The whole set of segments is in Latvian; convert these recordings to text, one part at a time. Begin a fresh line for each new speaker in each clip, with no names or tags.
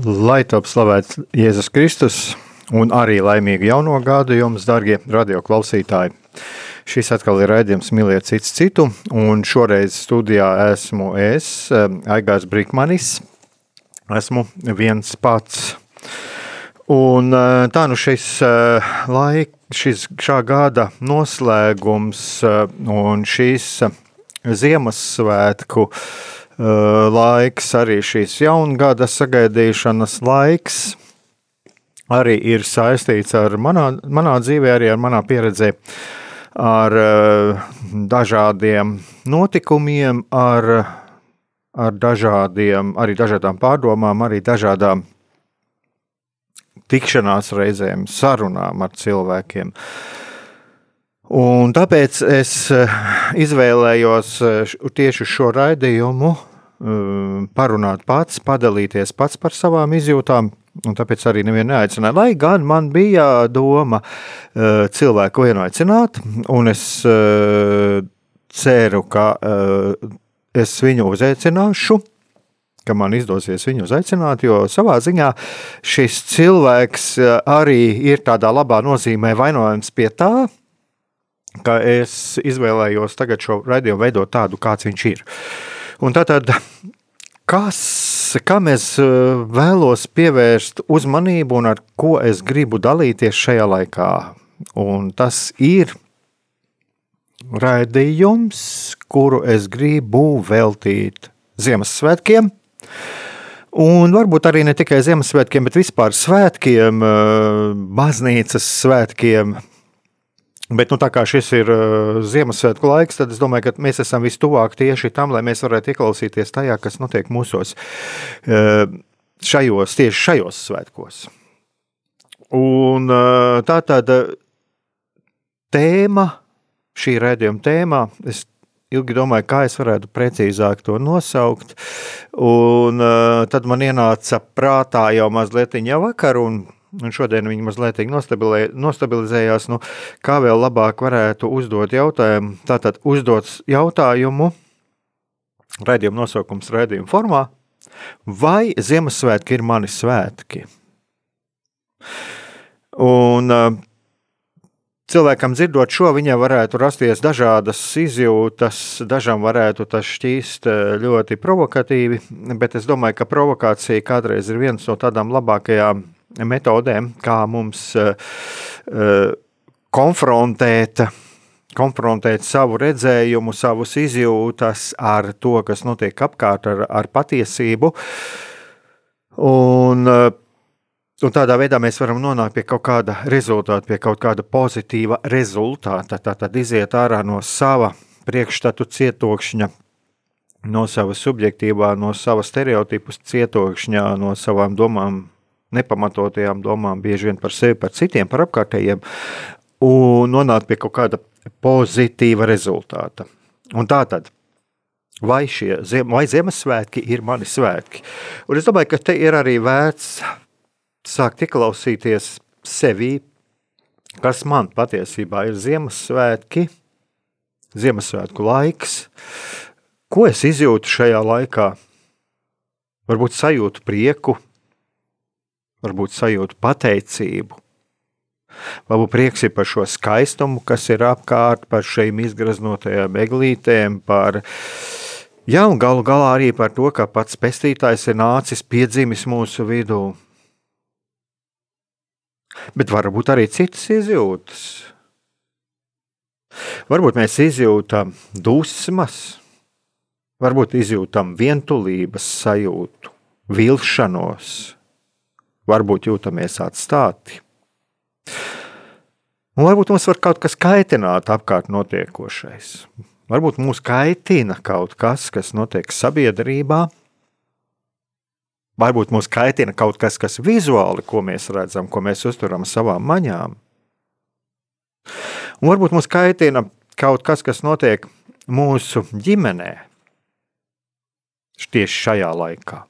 Lai top slavēts Jēzus Kristus! un arī laimīgu jauno gadu jums, darbie radioklausītāji. Šis atkal ir raidījums Mīliet cits citu, un šoreiz studijā esmu es, Aigārs Brīkmanis. Esmu viens pats. Un eh, tā nu šis eh, laik, šis šā gada noslēgums eh, un šīs Ziemassvētku laiks, arī šīs jaungada sagaidīšanas laiks – arī ir saistīts ar manā, manā dzīvē, arī ar manā pieredzē, ar uh, dažādiem notikumiem, ar, ar dažādiem, arī dažādām pārdomām, arī dažādām tikšanās reizēm, sarunām ar cilvēkiem. Un tāpēc es eh, izvēlējos eh, tieši šo raidījumu parunāt pats, padalīties pats par savām izjūtām, Un tāpēc arī nevienu neaicināju. Lai gan man bija doma uh, cilvēku vienu aicināt, un es uh, ceru, ka uh, es viņu uzaicināšu, ka man izdosies viņu uzaicināt, jo savā ziņā šis cilvēks arī ir tādā labā nozīmē vainojams pie tā, ka es izvēlējos tagad šo raidījumu veidot tādu, kāds viņš ir. Un tātad kas, kam es vēlos pievērst uzmanību un ar ko es gribu dalīties šajā laikā. Un tas ir raidījums, kuru es gribu veltīt Ziemassvētkiem. Un varbūt arī ne tikai Ziemassvētkiem, bet vispār svētkiem, eh, baznīcas svētkiem, Bet, nu, tā kā šis ir uh, Ziemassvētku laiks, tad es domāju, ka mēs esam vistuvāk tieši tam, lai mēs varētu ieklausīties tajā, kas notiek mūsos uh, šajos, tieši šajos svētkos. Un uh, tā tad tēma, šī redzējuma tēma, es ilgi domāju, kā es varētu precīzāk to nosaukt, un uh, tad man ienāca prātā jau mazliet jau vakar, un Un šodien viņi mazliet nostabilizējās. Nu, kā vēl labāk varētu uzdot jautājumu? Tātad uzdot jautājumu, raidījuma nosaukums raidījuma formā, vai Ziemassvētki ir mani svētki? Un, Cilvēkam dzirdot šo, viņam varētu rasties dažādas izjūtas, dažam varētu tas šķīst ļoti provokatīvi, bet es domāju, ka provokācija kādreiz ir viens no tādām labākajām metodēm, kā mums uh, konfrontēt, konfrontēt savu redzējumu, savus izjūtas ar to, kas notiek apkārt, ar, ar patiesību. Un, uh, un tādā veidā mēs varam nonākt pie kaut kāda rezultāta, pie kaut kāda pozitīva rezultāta. Tātad iziet ārā no sava priekšstatu cietokšņa, no savas subjektīvā, no savas stereotipus cietokšņā, no savām domām nepamatotajām domām, bieži vien par sevi, par citiem, par apkārtējiem, un nonākt pie kaut kāda pozitīva rezultāta. Un tā tad, vai, šie, vai Ziemassvētki ir mani svētki? Un es domāju, ka te ir arī vērts sākt ieklausīties sevī, kas man patiesībā ir Ziemassvētki, Ziemassvētku laiks, ko es izjūtu šajā laikā. Varbūt sajūtu prieku, varbūt sajūtu pateicību. Varbūt prieks ir par šo skaistumu, kas ir apkārt, par šīm izgraznotajām eglītēm, par un galu galā arī par to, ka pats pestītājs ir nācis, piedzimis mūsu vidū. Bet varbūt arī citas izjūtas. Varbūt mēs izjūtam dusmas, varbūt izjūtam vientulības sajūtu, vilšanos, varbūt jūtamies atstāti. Un varbūt mums var kaut kas kaitināt apkārt notiekošais. Varbūt mūs kaitina kaut kas, kas notiek sabiedrībā. Varbūt mūs kaitina kaut kas, kas vizuāli, ko mēs redzam, ko mēs uztveram savām maņām. Un varbūt mūs kaitina kaut kas, kas notiek mūsu ģimenē tieši šajā laikā.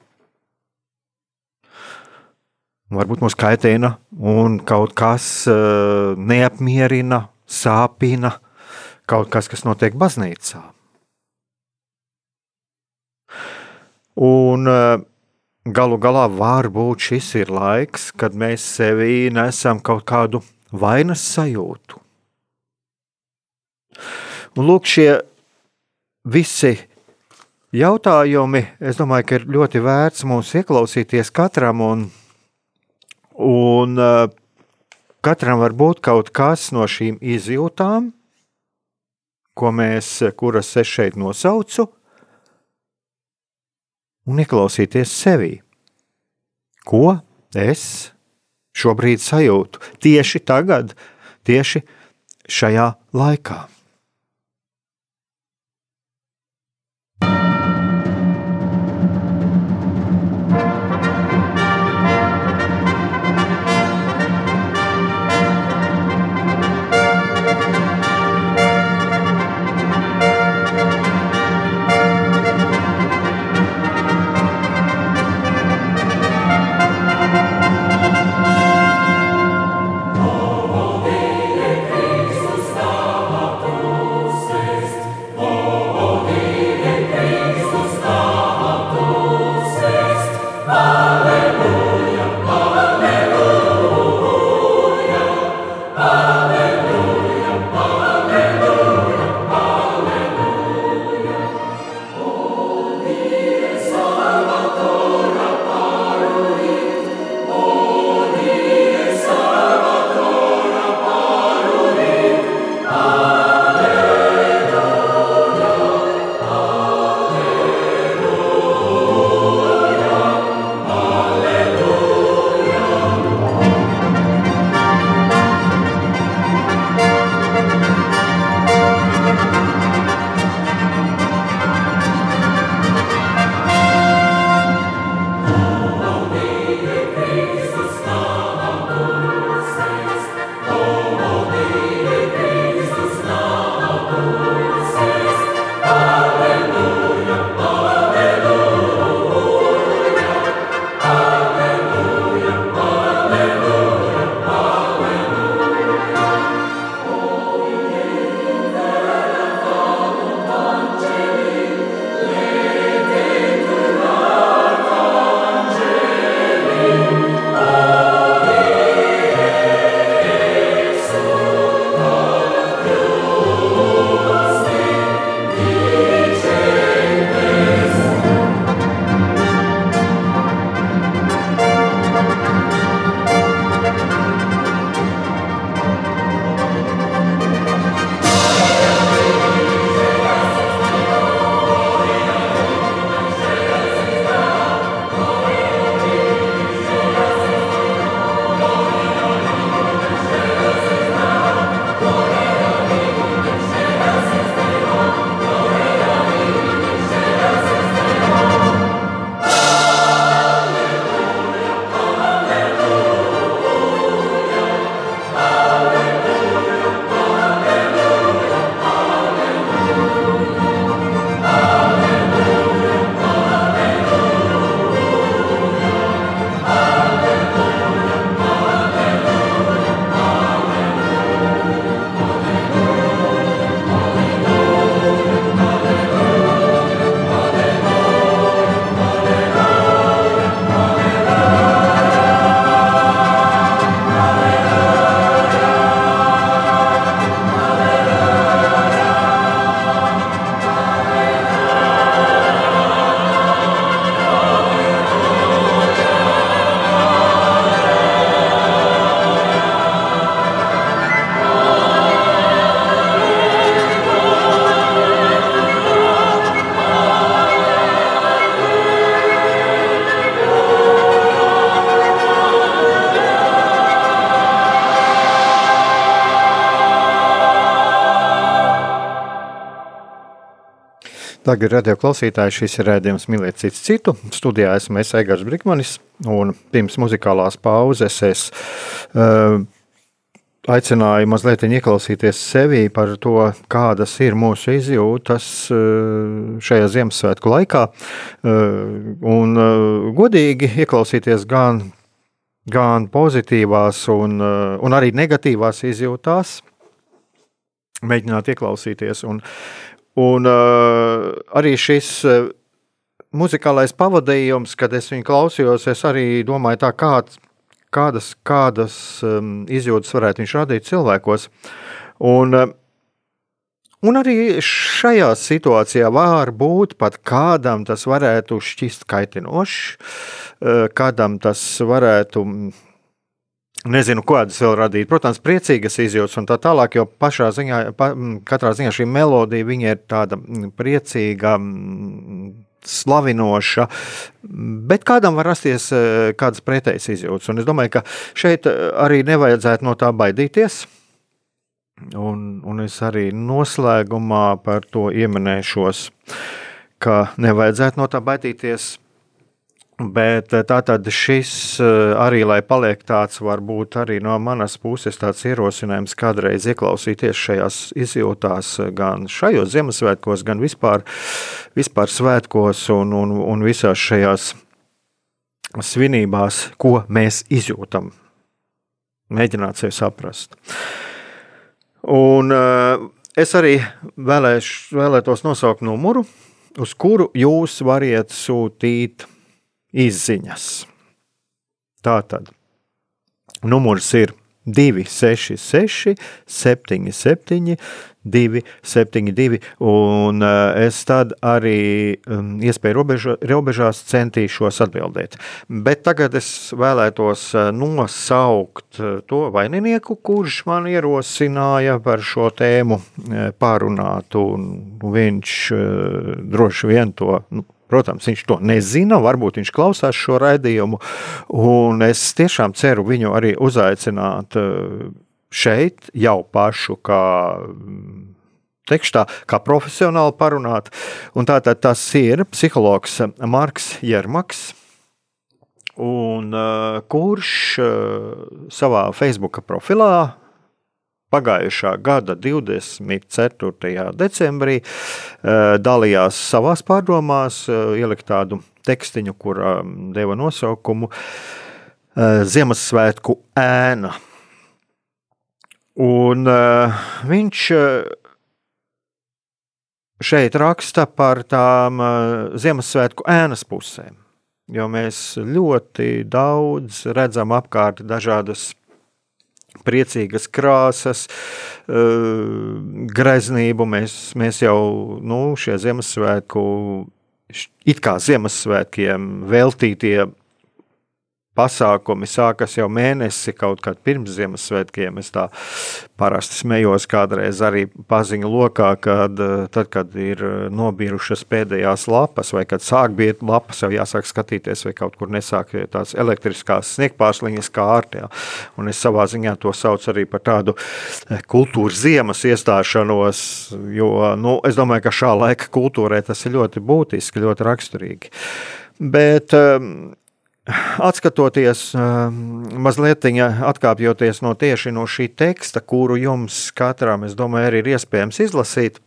Varbūt mūs kaitina un kaut kas uh, neapmierina, sāpina, kaut kas, kas notiek baznīcā. Un uh, galu galā varbūt šis ir laiks, kad mēs sevī nesam kaut kādu vainas sajūtu. Un lūk, šie visi jautājumi, es domāju, ka ir ļoti vērts mums ieklausīties katram, un, un uh, katram var būt kaut kas no šīm izjūtām, ko mēs, kuras es šeit nosaucu, un ieklausīties sevī. Ko es šobrīd sajūtu tieši tagad, tieši šajā laikā? Tagad, radio klausītāji, šis ir rādījums mīlēt citu citu. Studijā esmu es Egars Brikmanis, un pirms muzikālās pauzes es uh, aicināju mazliet ieklausīties sevī par to, kādas ir mūsu izjūtas uh, šajā Ziemassvētku laikā, uh, un uh, godīgi ieklausīties gan, gan pozitīvās, un, uh, un arī negatīvās izjūtās, mēģināt ieklausīties. Un, uh, Un uh, arī šis uh, muzikālais pavadījums, kad es viņu klausījos, es arī domāju, tā, kāds, kādas, kādas um, izjūtas varētu viņš radīt cilvēkos. Un, uh, Un arī šajā situācijā var būt pat kādam tas varētu šķist kaitinošs, kādam tas varētu Nezinu, kādas vēl radīt. Protams, priecīgas izjūtas un tā tālāk, jo pašā ziņā, pa, katrā ziņā šī melodija ir tāda priecīga, slavinoša, bet kādam var rasties e, kādas pretējas izjūtas. Un es domāju, ka šeit e, arī nevajadzētu no tā baidīties. Un, un es arī noslēgumā par to ieminēšos, ka nevajadzētu no tā baidīties Bet eh, tātad šis eh, arī, lai paliek tāds, varbūt arī no manas puses tāds ierosinājums kādreiz ieklausīties šajās izjūtās eh, gan šajos Ziemassvētkos, gan vispār, vispār svētkos un, un, un visās šajās svinībās, ko mēs izjūtam. Mēģināt sevi saprast. Un es arī vēlēš, vēlētos nosaukt numuru, uz kuru jūs variet sūtīt izziņas. Tātad numurs ir 266, 77, 272, un eh, es tad arī um, iespēju robeža, robežās centīšos atbildēt. Bet tagad es vēlētos eh, nosaukt eh, to vaininieku, kurš man ierosināja par šo tēmu pārunāt, un viņš droši vien to nu, Protams, viņš to nezina, varbūt viņš klausās šo raidījumu, un es tiešām ceru viņu arī uzaicināt eh, šeit jau pašu kā mm, tekstā, kā profesionāli parunāt. Un tātad tas ir psihologs Marks Jermaks, un, uh, kurš uh, savā Facebook profilā pagājušā gada 24. decembrī eh, dalījās savās pārdomās, eh, ielikt tādu tekstiņu, kur deva nosaukumu eh, Ziemassvētku ēna. Un viņš šeit raksta par tām Ziemassvētku ēnas pusēm. Jo mēs ļoti daudz redzam apkārt dažādas priecīgas krāsas, eh, greznību. Mēs, mēs jau nu, šie Ziemassvētku, it kā Ziemassvētkiem veltītie pasākumi sākas jau mēnesi, kaut kad pirms Ziemassvētkiem. Es tā parasti smējos kādreiz arī paziņu lokā, kad, tad, kad ir nobirušas pēdējās lapas, vai kad sāk būt lapas, jau jāsāk skatīties, vai kaut kur nesāk tās elektriskās sniegpārsliņas kā ārtē. Un es savā ziņā to saucu arī par tādu eh, kultūras ziemas iestāšanos, jo nu, es domāju, ka šā laika kultūrē tas ir ļoti būtiski, ļoti raksturīgi. Bet um, Atskatoties, um, mazliet atkāpjoties no tieši no šī teksta, kuru jums katram, es domāju, arī ir iespējams izlasīt,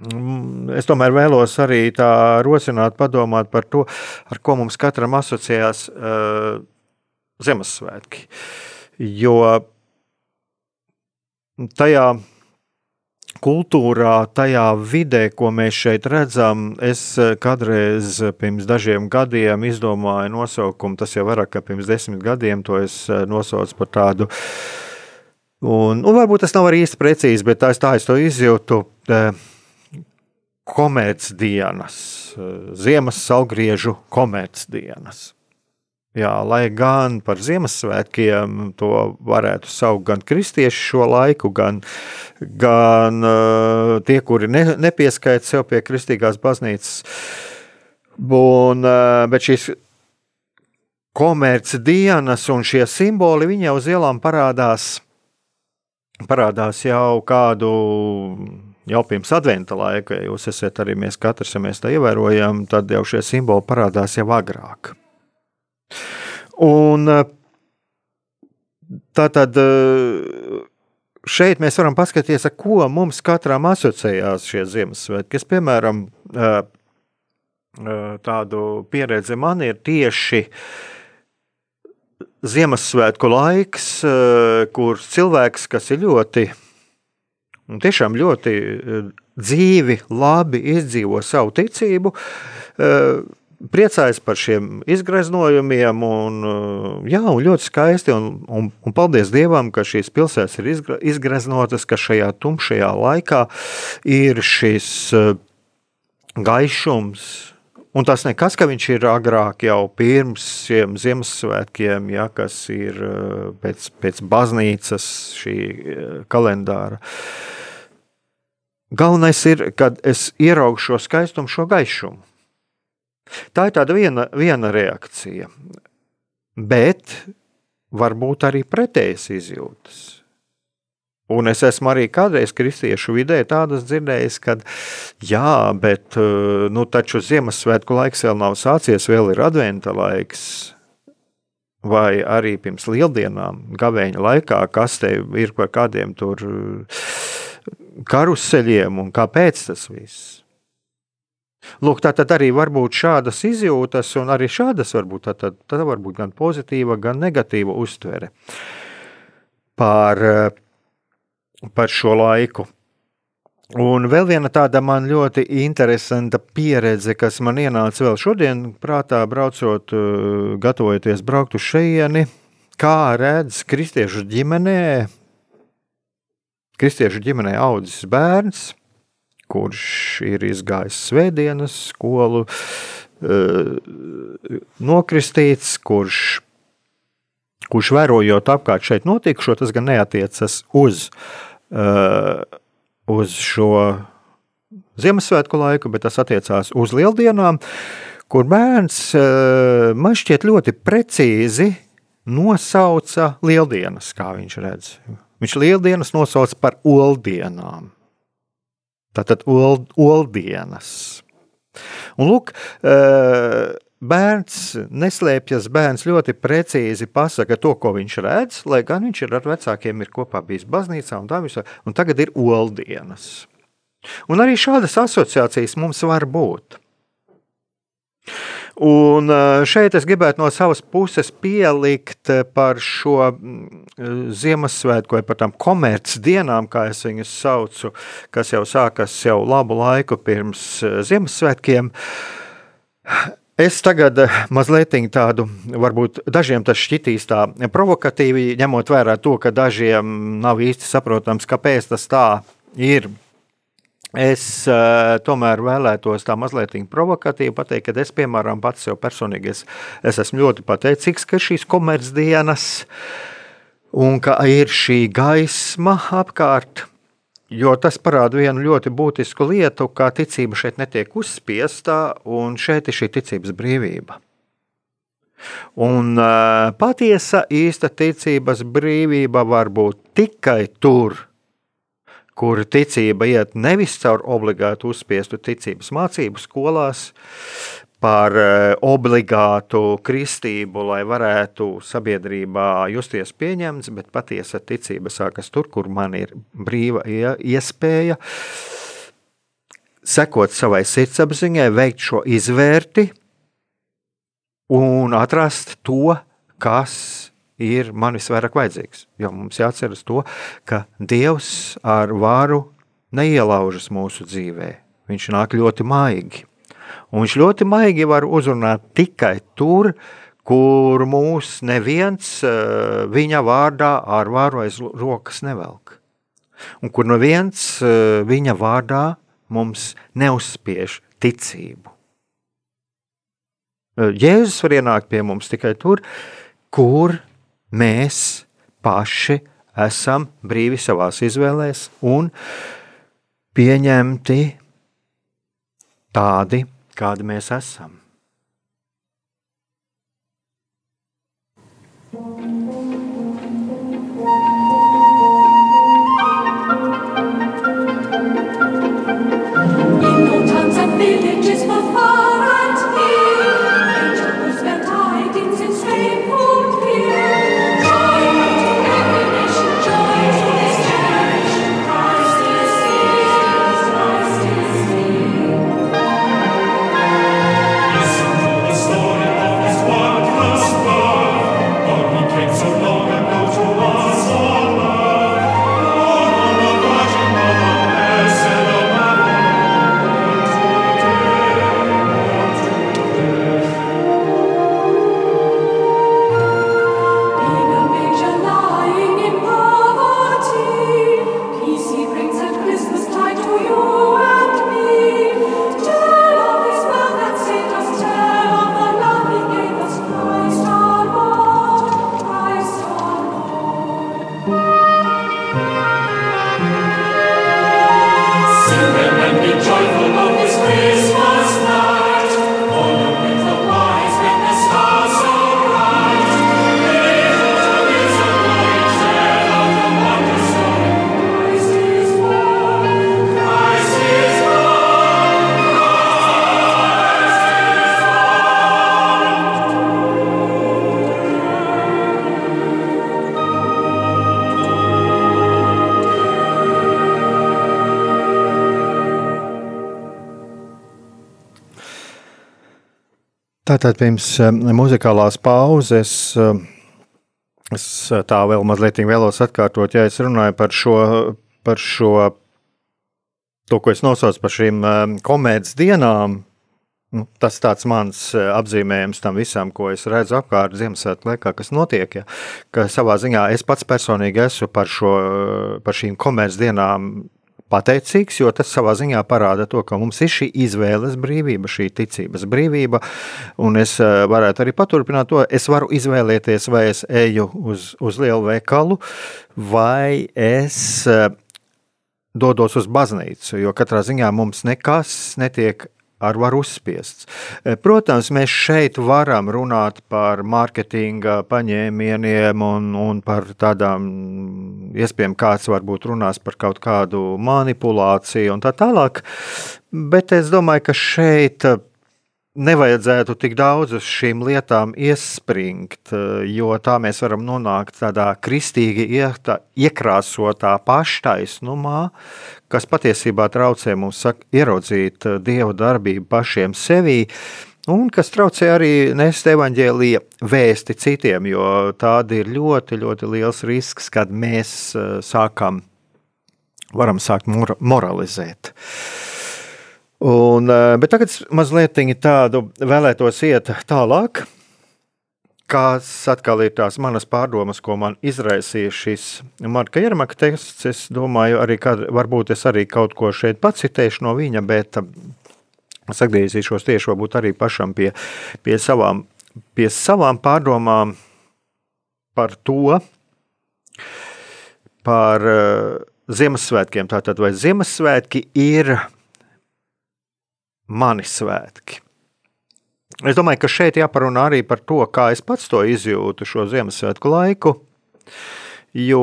mm, es tomēr vēlos arī tā rosināt, padomāt par to, ar ko mums katram asociējās uh, Ziemassvētki. Jo tajā kultūrā, tajā vidē, ko mēs šeit redzam, es eh, kādreiz pirms dažiem gadiem izdomāju nosaukumu, tas jau vairāk kā pirms desmit gadiem, to es eh, nosaucu par tādu. Un, un varbūt tas nav arī īsti precīzi, bet tā, tā es to izjūtu. Eh, komercdienas, ziemas salgriežu komercdienas. Jā, lai gan par Ziemassvētkiem to varētu saukt gan kristieši šo laiku, gan, gan uh, tie, kuri ne, nepieskaita sev pie kristīgās baznīcas. Un, uh, bet šīs komercdienas un šie simboli, jau uz ielām parādās, parādās jau kādu jau pirms adventa laika, jūs esat arī mēs katrs, ja mēs tā ievērojam, tad jau šie simboli parādās jau agrāk. Un tā tad šeit mēs varam paskatīties, ar ko mums katram asociējās šie Ziemassvētki. Kas, piemēram, tādu pieredzi man ir tieši Ziemassvētku laiks, kur cilvēks, kas ir ļoti, tiešām ļoti dzīvi, labi izdzīvo savu ticību, priecājas par šiem izgreznojumiem, un, jā, un ļoti skaisti. Un, un, un paldies Dievam, ka šīs pilsētas ir izgreznotas, ka šajā tumšajā laikā ir šis gaišums. Un tas nekas, ka viņš ir agrāk, jau pirms šiem Ziemassvētkiem, ja, kas ir pēc, pēc baznīcas šī kalendāra. Galvenais ir, kad es ieraugu šo skaistumu, šo gaišumu. Tā ir tāda viena, viena reakcija. Bet var būt arī pretējas izjūtas. Un es esmu arī kādreiz kristiešu vidē tādas dzirdējis, ka, jā, bet nu, taču Ziemassvētku laiks vēl nav sācies, vēl ir adventa laiks. Vai arī pirms lieldienām, gavēņa laikā, kas te ir par kādiem tur karuseļiem un kāpēc tas viss. Lūk, tā tad arī var būt šādas izjūtas, un arī šādas var būt, tā, tā var būt gan pozitīva, gan negatīva uztvere par, par šo laiku. Un vēl viena tāda man ļoti interesanta pieredze, kas man ienāca vēl šodien, prātā, braucot, gatavojoties braukt uz šejieni, kā redz kristiešu ģimenē, kristiešu ģimenē audzis bērns kurš ir izgājis svētdienas skolu, eh, nokristīts, kurš, kurš vērojot apkārt šeit notikušo, tas gan neatiecas uz, eh, uz šo Ziemassvētku laiku, bet tas attiecās uz lieldienām, kur bērns eh, man šķiet ļoti precīzi nosauca lieldienas, kā viņš redz. Viņš lieldienas nosauca par oldienām. Tātad old, oldienas. Un lūk, bērns neslēpjas, bērns ļoti precīzi pasaka to, ko viņš redz, lai gan viņš ir ar vecākiem ir kopā bijis baznīcā un tā visā, un tagad ir oldienas. Un arī šādas asociācijas mums var būt. Un šeit es gribētu no savas puses pielikt par šo Ziemassvētku vai par tām komercdienām, kā es viņus saucu, kas jau sākas jau labu laiku pirms Ziemassvētkiem. Es tagad mazliet tādu, varbūt dažiem tas šķitīs tā provokatīvi, ņemot vērā to, ka dažiem nav īsti saprotams, kāpēc tas tā ir. Es uh, tomēr vēlētos tā mazliet provokatīvi pateikt, ka es, piemēram, pats sev personīgi es, es esmu ļoti pateicīgs, ka šīs komercdienas un ka ir šī gaisma apkārt. Jo tas parāda vienu ļoti būtisku lietu, ka ticība šeit netiek uzspiesta, un šeit ir šī ticības brīvība. Un uh, patiesa īsta ticības brīvība var būt tikai tur, kur ticība iet nevis caur obligātu uzspiestu ticības mācību skolās, par eh, obligātu kristību, lai varētu sabiedrībā justies pieņemts, bet patiesa ticība sākas tur, kur man ir brīva iespēja sekot savai sirdsapziņai, veikt šo izvērti un atrast to, kas ir man visvairāk vajadzīgs. Jo mums jāatceras to, ka Dievs ar varu neielaužas mūsu dzīvē. Viņš nāk ļoti maigi. Un viņš ļoti maigi var uzrunāt tikai tur, kur mūs neviens eh, viņa vārdā ar varu aiz rokas nevelk. Un kur neviens eh, viņa vārdā mums neuzspiež ticību. Eh, Jēzus var ienākt pie mums tikai tur, kur mēs paši esam brīvi savās izvēlēs un pieņemti tādi, kādi mēs esam. Tātad pirms muzikālās pauzes es tā vēl mazliet vēlos atkārtot, ja es runāju par šo, par šo to, ko es nosaucu par šīm komēdijas dienām, Nu, tas tāds mans apzīmējums tam visam, ko es redzu apkārt Ziemassvētku laikā, kas notiek. Ja, ka savā ziņā es pats personīgi esmu par, šo, par šīm komercdienām pateicīgs, jo tas savā ziņā parāda to, ka mums ir šī izvēles brīvība, šī ticības brīvība. Un es varētu arī paturpināt to. Es varu izvēlēties, vai es eju uz, uz lielu veikalu, vai es dodos uz baznīcu, jo katrā ziņā mums nekas netiek ar var uzspiests. E, protams, mēs šeit varam runāt par mārketinga paņēmieniem un, un par tādām, iespējams, kāds varbūt runās par kaut kādu manipulāciju un tā tālāk, bet es domāju, ka šeit nevajadzētu tik daudz uz šīm lietām iespringt, jo tā mēs varam nonākt tādā kristīgi iekrāsotā paštaisnumā, kas patiesībā traucē mums ieraudzīt Dieva darbību pašiem sevī, un kas traucē arī nest evaņģēlīja vēsti citiem, jo tāda ir ļoti, ļoti liels risks, kad mēs sākam, varam sākt moralizēt. Un, eh, bet tagad mazliet tādu vēlētos iet tālāk. Kas atkal ir tās manas pārdomas, ko man izraisīja šis Marka Jermaka teksts. Es domāju, arī, ka varbūt es arī kaut ko šeit pacitēšu no viņa, bet es atgriezīšos tieši varbūt arī pašam pie, pie, savām, pie savām pārdomām par to, par uh, Ziemassvētkiem. Tātad, vai Ziemassvētki ir mani svētki. Es domāju, ka šeit jāparunā arī par to, kā es pats to izjūtu šo Ziemassvētku laiku. Jo,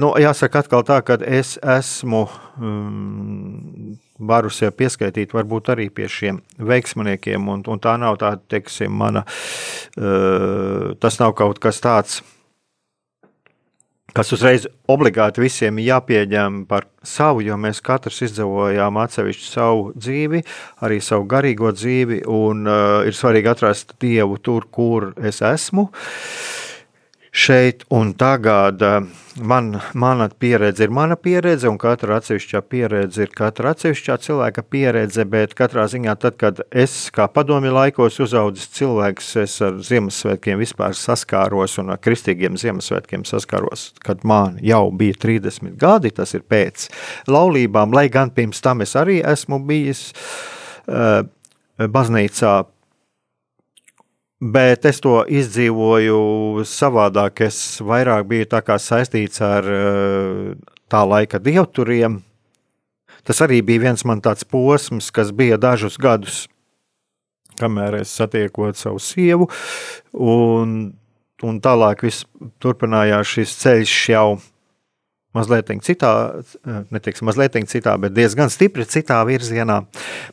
nu, jāsaka, atkal tā, ka es esmu um, varu sev pieskaitīt, varbūt arī pie šiem veiksmaniekiem, un, un tā nav tāda, teiksim, mana, uh, tas nav kaut kas tāds, kas uzreiz obligāti visiem jāpieņem par savu, jo mēs katrs izdzīvojām atsevišķu savu dzīvi, arī savu garīgo dzīvi, un uh, ir svarīgi atrast Dievu tur, kur es esmu. Uh, šeit un tagad. Eh, man, mana pieredze ir mana pieredze, un katra atsevišķā pieredze ir katra atsevišķā cilvēka pieredze. Bet katrā ziņā, tad, kad es kā padomju laikos uzaudzis cilvēks, es ar Ziemassvētkiem vispār saskāros un ar kristīgiem Ziemassvētkiem saskāros, kad man jau bija 30 gadi, tas ir pēc laulībām, lai gan pirms tam es arī esmu bijis uh, baznīcā Bet es to izdzīvoju savādāk. Es vairāk biju saistīts ar eh, tā laika dievturiem. Tas arī bija viens man tāds posms, kas bija dažus gadus, kamēr es satiekot savu sievu. Un, un tālāk viss turpinājās šis ceļš jau mazliet citā, neteiksim, mazliet citā, bet diezgan stipri citā virzienā.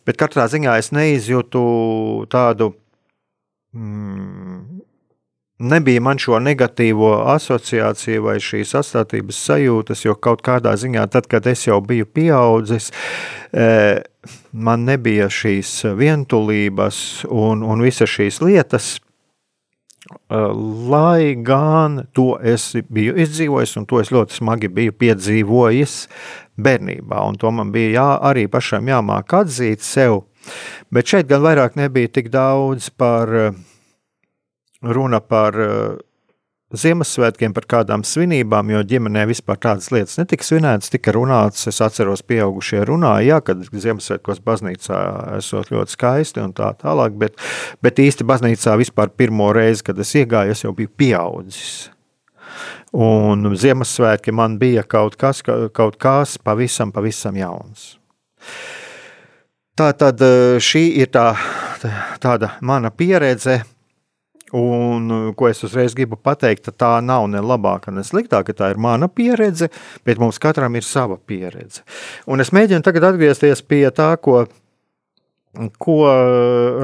Bet katrā ziņā es neizjūtu tādu mm, nebija man šo negatīvo asociāciju vai šīs astātības sajūtas, jo kaut kādā ziņā, tad, kad es jau biju pieaudzis, e, man nebija šīs vientulības un, un visas šīs lietas. E, lai gan to es biju izdzīvojis, un to es ļoti smagi biju piedzīvojis bērnībā, un to man bija jā, arī pašam jāmāk atzīt sev. Bet šeit gan vairāk nebija tik daudz par uh, runa par uh, Ziemassvētkiem, par kādām svinībām, jo ģimenē vispār tādas lietas netika svinētas, tika runāts. Es atceros, pieaugušie runāja, jā, kad Ziemassvētkos baznīcā esot ļoti skaisti un tā tālāk, bet, bet īsti baznīcā vispār pirmo reizi, kad es iegāju, es jau biju pieaudzis. Un Ziemassvētki man bija kaut kas, kaut kas pavisam, pavisam jauns. Tā tad eh, šī ir tā, tāda mana pieredze Un, uh, ko es uzreiz gribu pateikt, tā nav ne labāka, ne sliktāka. Tā ir mana pieredze, bet mums katram ir sava pieredze. Un es mēģinu tagad atgriezties pie tā, ko, ko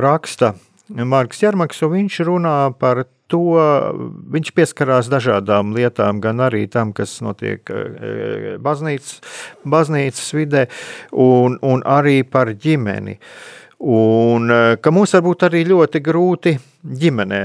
raksta Marks Čermaks. Viņš runā par to, viņš pieskarās dažādām lietām, gan arī tam, kas notiek uh, baznīcas, baznīcas vidē, un, un arī par ģimeni. Un ka mums var būt arī ļoti grūti ģimenē.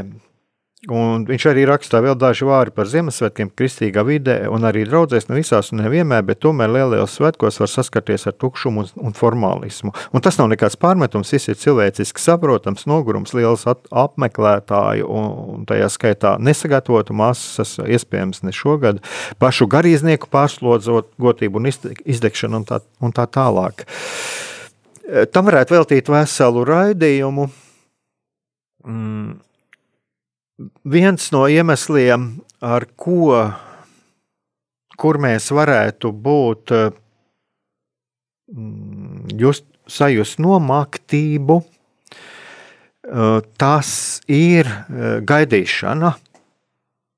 Un viņš arī rakstā vēl daži vārdi par Ziemassvētkiem, kristīgā vidē, un arī draudzēs ne visās un nevienmēr, bet tomēr lielajos svētkos var saskarties ar tukšumu un, un formālismu. Un tas nav nekāds pārmetums, viss ir cilvēciski saprotams, nogurums, liels apmeklētāju, un, un tajā skaitā nesagatavotu masas, iespējams, ne šogad, pašu garīdznieku pārslodzotību un izdegšanu un tā, un tā tālāk. Tam varētu veltīt veselu raidījumu. Mm viens no iemesliem, ar ko kur mēs varētu būt, mm, just, sajust nomaktību, eh, tas ir eh, gaidīšana,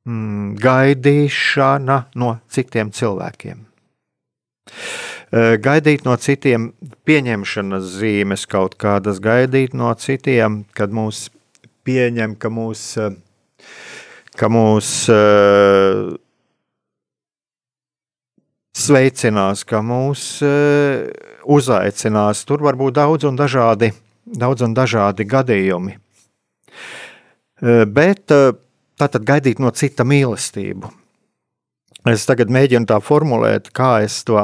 mm, gaidīšana no citiem cilvēkiem. Eh, gaidīt no citiem pieņemšanas zīmes kaut kādas, gaidīt no citiem, kad mūs pieņem, ka mūs ka mūs uh, sveicinās, ka mūs uh, uzaicinās. Tur var būt daudz un dažādi, daudz un dažādi gadījumi. Uh, bet tātad gaidīt no cita mīlestību. Es tagad mēģinu tā formulēt, kā es to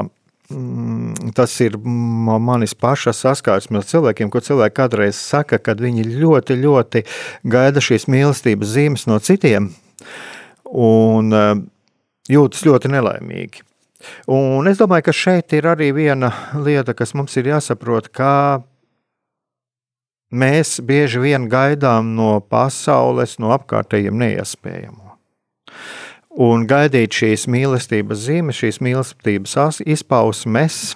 tas ir manis paša saskarsme ar cilvēkiem, ko cilvēki kādreiz saka, kad viņi ļoti, ļoti gaida šīs mīlestības zīmes no citiem un eh, jūtas ļoti nelaimīgi. Un es domāju, ka šeit ir arī viena lieta, kas mums ir jāsaprot, kā mēs bieži vien gaidām no pasaules, no apkārtējiem neiespējamo un gaidīt šīs mīlestības zīmes, šīs mīlestības izpausmes.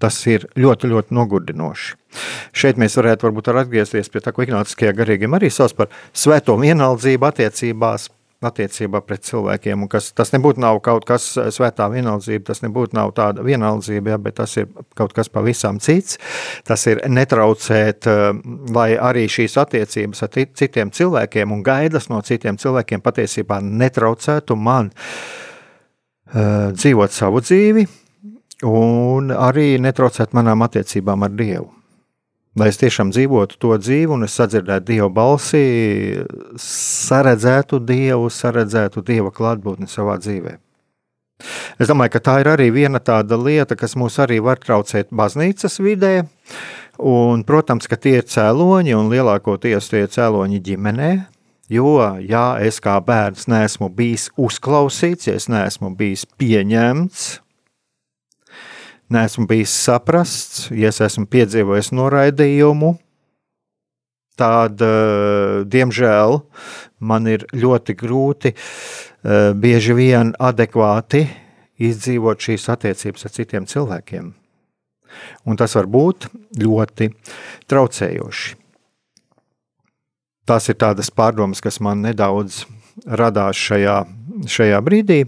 Tas ir ļoti, ļoti nogurdinoši. Šeit mēs varētu varbūt atgriezties pie tā, ko Ignācijā garīgiem arī sauc par svēto vienaldzību attiecībās attiecībā pret cilvēkiem. Kas, tas nebūtu kaut kas eh, svētā vienaldzība, tas nebūtu tāda vienaldzība, ja, bet tas ir kaut kas pavisam cits. Tas ir netraucēt, eh, lai arī šīs attiecības ar citiem cilvēkiem un gaidas no citiem cilvēkiem patiesībā netraucētu man uh, dzīvot savu dzīvi un arī netraucēt manām attiecībām ar Dievu. Lai es tiešām dzīvotu to dzīvi, un es sadzirdētu Dieva balsi, saredzētu Dievu, saredzētu Dieva klātbūtni savā dzīvē. Es domāju, ka tā ir arī viena tāda lieta, kas mūs arī var traucēt baznīcas vidē. Un, protams, ka tie ir cēloņi, un lielākoties tie ir cēloņi ģimenē. Jo, ja es kā bērns neesmu bijis uzklausīts, ja es neesmu bijis pieņemts, neesmu bijis saprasts, ja es esmu piedzīvojis noraidījumu, tad, eh, diemžēl, man ir ļoti grūti eh, bieži vien adekvāti izdzīvot šīs attiecības ar citiem cilvēkiem. Un tas var būt ļoti traucējoši. Tās ir tādas pārdomas, kas man nedaudz radās šajā šajā brīdī.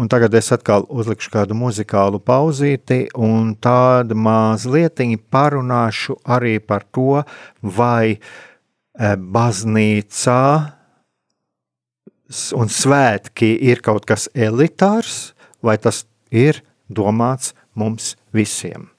Un tagad es atkal uzlikšu kādu muzikālu pauzīti, un tādu mazliet parunāšu arī par to, vai e, baznīcā un svētki ir kaut kas elitārs, vai tas ir domāts mums visiem.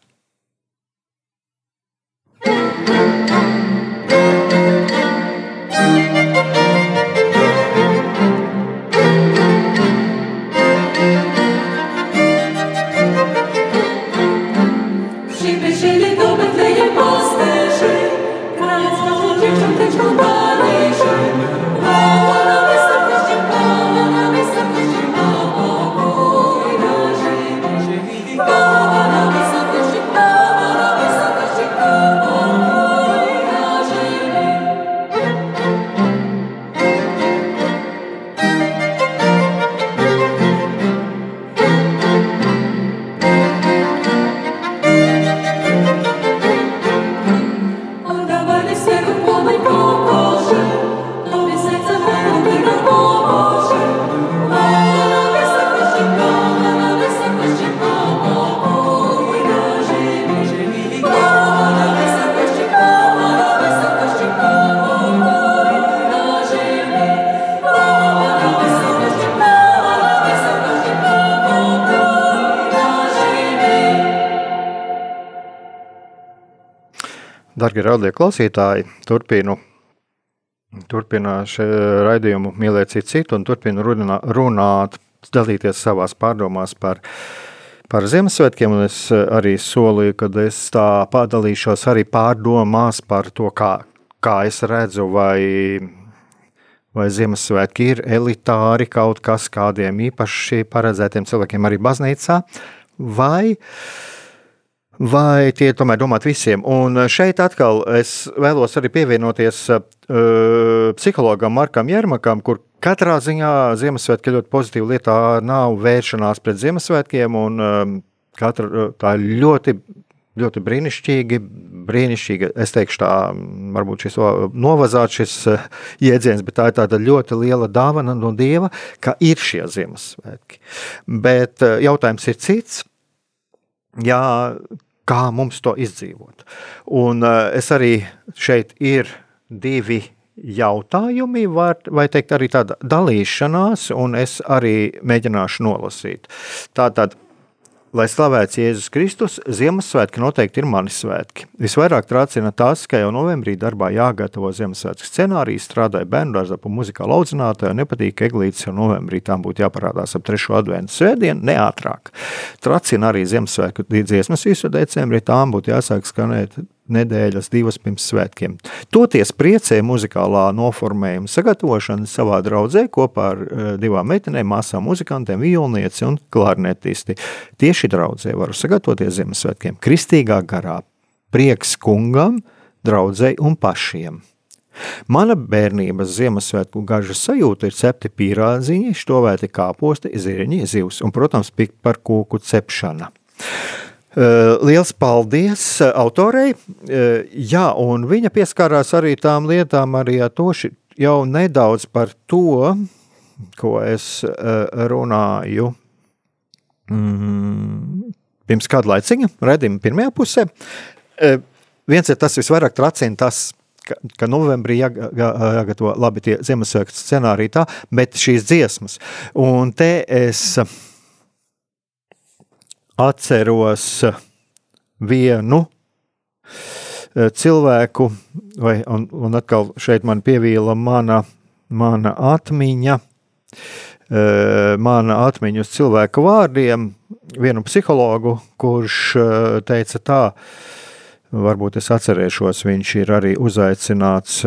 Darbie radio klausītāji, turpinu, turpinu šo raidījumu mīlēt citu, citu un turpinu runā, runāt, dalīties savās pārdomās par, par Ziemassvētkiem. Es arī solīju, ka es tā padalīšos arī pārdomās par to, kā, kā es redzu, vai, vai Ziemassvētki ir elitāri kaut kas kādiem īpaši paredzētiem cilvēkiem arī baznīcā, vai vai tie tomēr domāt visiem. Un šeit atkal es vēlos arī pievienoties uh, psihologam Markam Jermakam, kur katrā ziņā Ziemassvētki ļoti pozitīva lietā nav vēršanās pret Ziemassvētkiem, un um, katra, tā ir ļoti, ļoti brīnišķīgi, brīnišķīgi, es teikšu tā, varbūt šis novazāts šis jēdziens, bet tā ir tāda ļoti liela dāvana no Dieva, ka ir šie Ziemassvētki. Bet jautājums ir cits, jā, kā mums to izdzīvot. Un uh, es arī šeit ir divi jautājumi, var, vai teikt, arī tāda dalīšanās, un es arī mēģināšu nolasīt. Tātad, Lai slavēts Jēzus Kristus, Ziemassvētki noteikti ir mani svētki. Visvairāk trācina tas, ka jau novembrī darbā jāgatavo Ziemassvētku scenārijas, strādāja bērnu dārzā pa muzikālu audzinātāju, nepatīk, eglītes jau novembrī tām būtu jāparādās ap trešo adventu svētdienu, neātrāk. Tracina arī Ziemassvētku dziesmas visu decembrī, tām būtu jāsāk skanēt nedēļas, divas pirms svētkiem. Toties priecē muzikālā noformējuma sagatavošana savā draudzē kopā ar uh, divām meitenēm, māsām, muzikantiem, violnieci un klarnetisti. Tieši draudzē varu sagatavoties Ziemassvētkiem kristīgā garā, prieks kungam, draudzēji un pašiem. Mana bērnības Ziemassvētku gažas sajūta ir cepti pīrādziņi, štovēti kāposti, zirņi, zivs un, protams, pikpar kūku cepšana. Eh, liels paldies eh, autorei. Eh, jā, un viņa pieskārās arī tām lietām, arī toši jau nedaudz par to, ko es runāju. Mm, pirms kāda laiciņa, redzējuma pirmajā pusē. Viens ir tas visvairāk tracina tas, ka, ka novembrī jā, jā, jāgatavo labi tie Ziemassvētku scenāriji tā, bet šīs dziesmas. Un te es atceros vienu eh, cilvēku, vai, un, un atkal šeit man pievīla mana, mana atmiņa, eh, mana atmiņa uz cilvēku vārdiem, vienu psihologu, kurš eh, teica tā, varbūt es atcerēšos, viņš ir arī uzaicināts,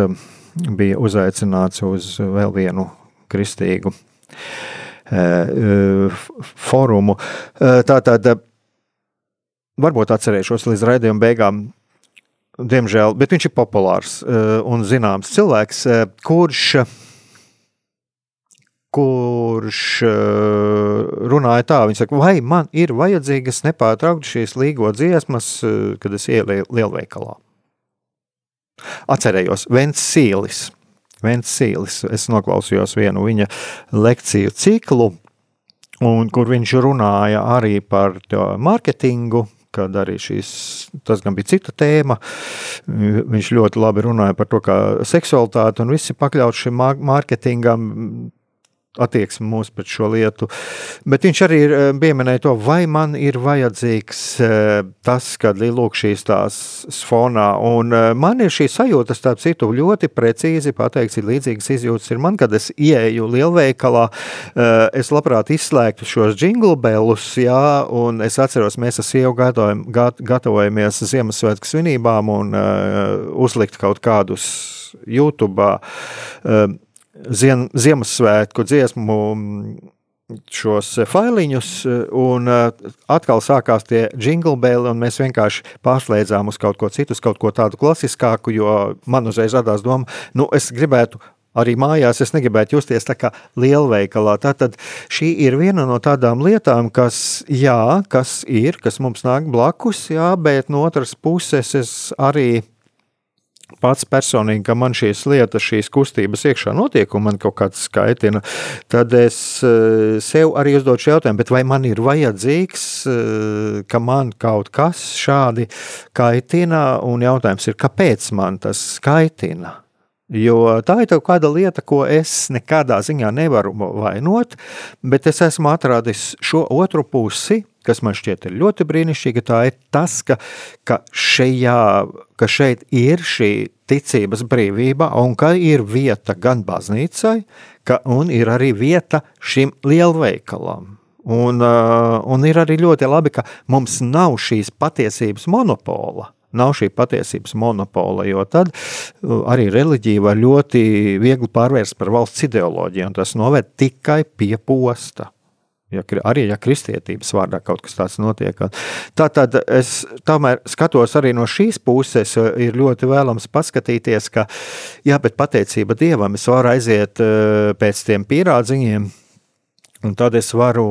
bija uzaicināts uz vēl vienu kristīgu forumu. Tātad, varbūt atcerēšos līdz raidījuma beigām. Diemžēl, bet viņš ir populārs un zināms cilvēks, kurš, kurš runāja tā, viņš saka, vai man ir vajadzīgas nepārtraukti šīs līgo dziesmas, kad es ielēju lielveikalā. Atcerējos, Vents Sīlis Vents Sīlis. Es noklausījos vienu viņa lekciju ciklu, un kur viņš runāja arī par mārketingu, kad arī šīs, tas gan bija cita tēma. Viņš ļoti labi runāja par to, kā seksualitāte un viss ir pakļauts šim mārketingam attieksme mūsu pret šo lietu. Bet viņš arī eh, pieminēja to, vai man ir vajadzīgs eh, tas, kad ir lūk šīs tās fonā. Un eh, man ir šī sajūta, starp citu, ļoti precīzi pateikts, ir līdzīgas izjūtas ir man, kad es ieeju lielveikalā, es labprāt izslēgtu šos jingle bellus, jā, un es atceros, mēs ar sievu gatavojamies Ziemassvētku svinībām un uzlikt kaut kādus YouTube ziem, Ziemassvētku dziesmu šos failiņus, un uh, atkal sākās tie jingle belli, un mēs vienkārši pārslēdzām uz kaut ko citu, uz kaut ko tādu klasiskāku, jo man uzreiz radās doma, nu, es gribētu arī mājās es negribētu justies tā kā lielveikalā. Tātad šī ir viena no tādām lietām, kas, jā, kas ir, kas mums nāk blakus, jā, bet no otras puses es arī pats personīgi, ka man šīs lietas, šīs kustības iekšā notiek, un man kaut kāds skaitina, tad es eh, sev arī uzdošu jautājumu, vai man ir vajadzīgs, eh, ka man kaut kas šādi kaitina, un jautājums ir, kāpēc man tas skaitina? Jo tā ir kāda lieta, ko es nekādā ziņā nevaru vainot, bet es esmu atradis šo otru pusi, kas man šķiet ļoti brīnišķīga, tā ir tas, ka, ka, šajā, ka šeit ir šī ticības brīvība un ka ir vieta gan baznīcai, ka, un ir arī vieta šim lielveikalam. Un, un ir arī ļoti labi, ka mums nav šīs patiesības monopola. Nav šī patiesības monopola, jo tad arī reliģija var ļoti viegli pārvērst par valsts ideoloģiju, un tas noved tikai pie posta. Ja, arī ja kristietības vārdā kaut kas tāds notiek. Tā tad es tomēr skatos arī no šīs puses, ir ļoti vēlams paskatīties, ka, jā, bet pateicība Dievam, es varu aiziet uh, pēc tiem pierādziņiem, Un tad es varu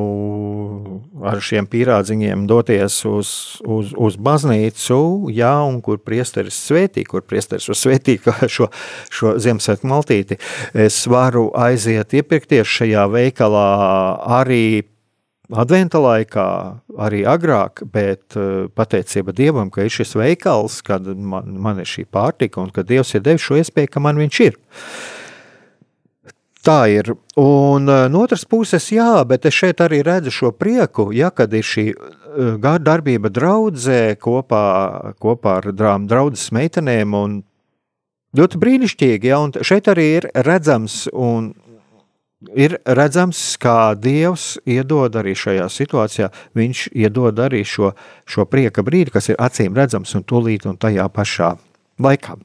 ar šiem pīrādziņiem doties uz, uz, uz baznīcu, jā, un kur priesteris svētī, kur priesteris var svētīt šo, šo Ziemassvētku maltīti. Es varu aiziet iepirkties šajā veikalā arī Adventa laikā, arī agrāk, bet uh, pateicība Dievam, ka ir šis veikals, kad man, man ir šī pārtika un ka Dievs ir devis šo iespēju, ka man viņš ir. Tā ir. Un uh, no otras puses, jā, bet es šeit arī redzu šo prieku, ja kad ir šī uh, darbība draudzē kopā, kopā ar draudzes meitenēm un ļoti brīnišķīgi, ja, un šeit arī ir redzams un ir redzams, kā Dievs iedod arī šajā situācijā, viņš iedod arī šo, šo prieka brīdi, kas ir acīm redzams un tūlīt un tajā pašā laikā.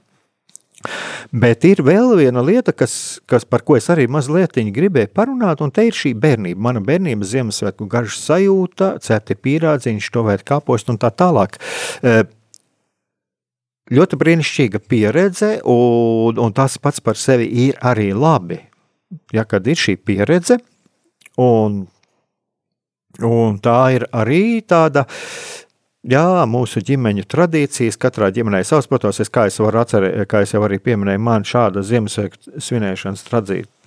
Bet ir vēl viena lieta, kas, kas par ko es arī mazliet gribēju parunāt, un te ir šī bērnība. Mana bērnība, Ziemassvētku garš sajūta, cepti pīrādziņš, to vajag kāpost un tā tālāk. E, ļoti brīnišķīga pieredze, un, un tas pats par sevi ir arī labi. Ja kad ir šī pieredze, un, un tā ir arī tāda Jā, mūsu ģimeņu tradīcijas, katrā ģimenē savs, protams, es, kā, es atcerē, kā es jau arī pieminēju, man šāda Ziemassvētku svinēšanas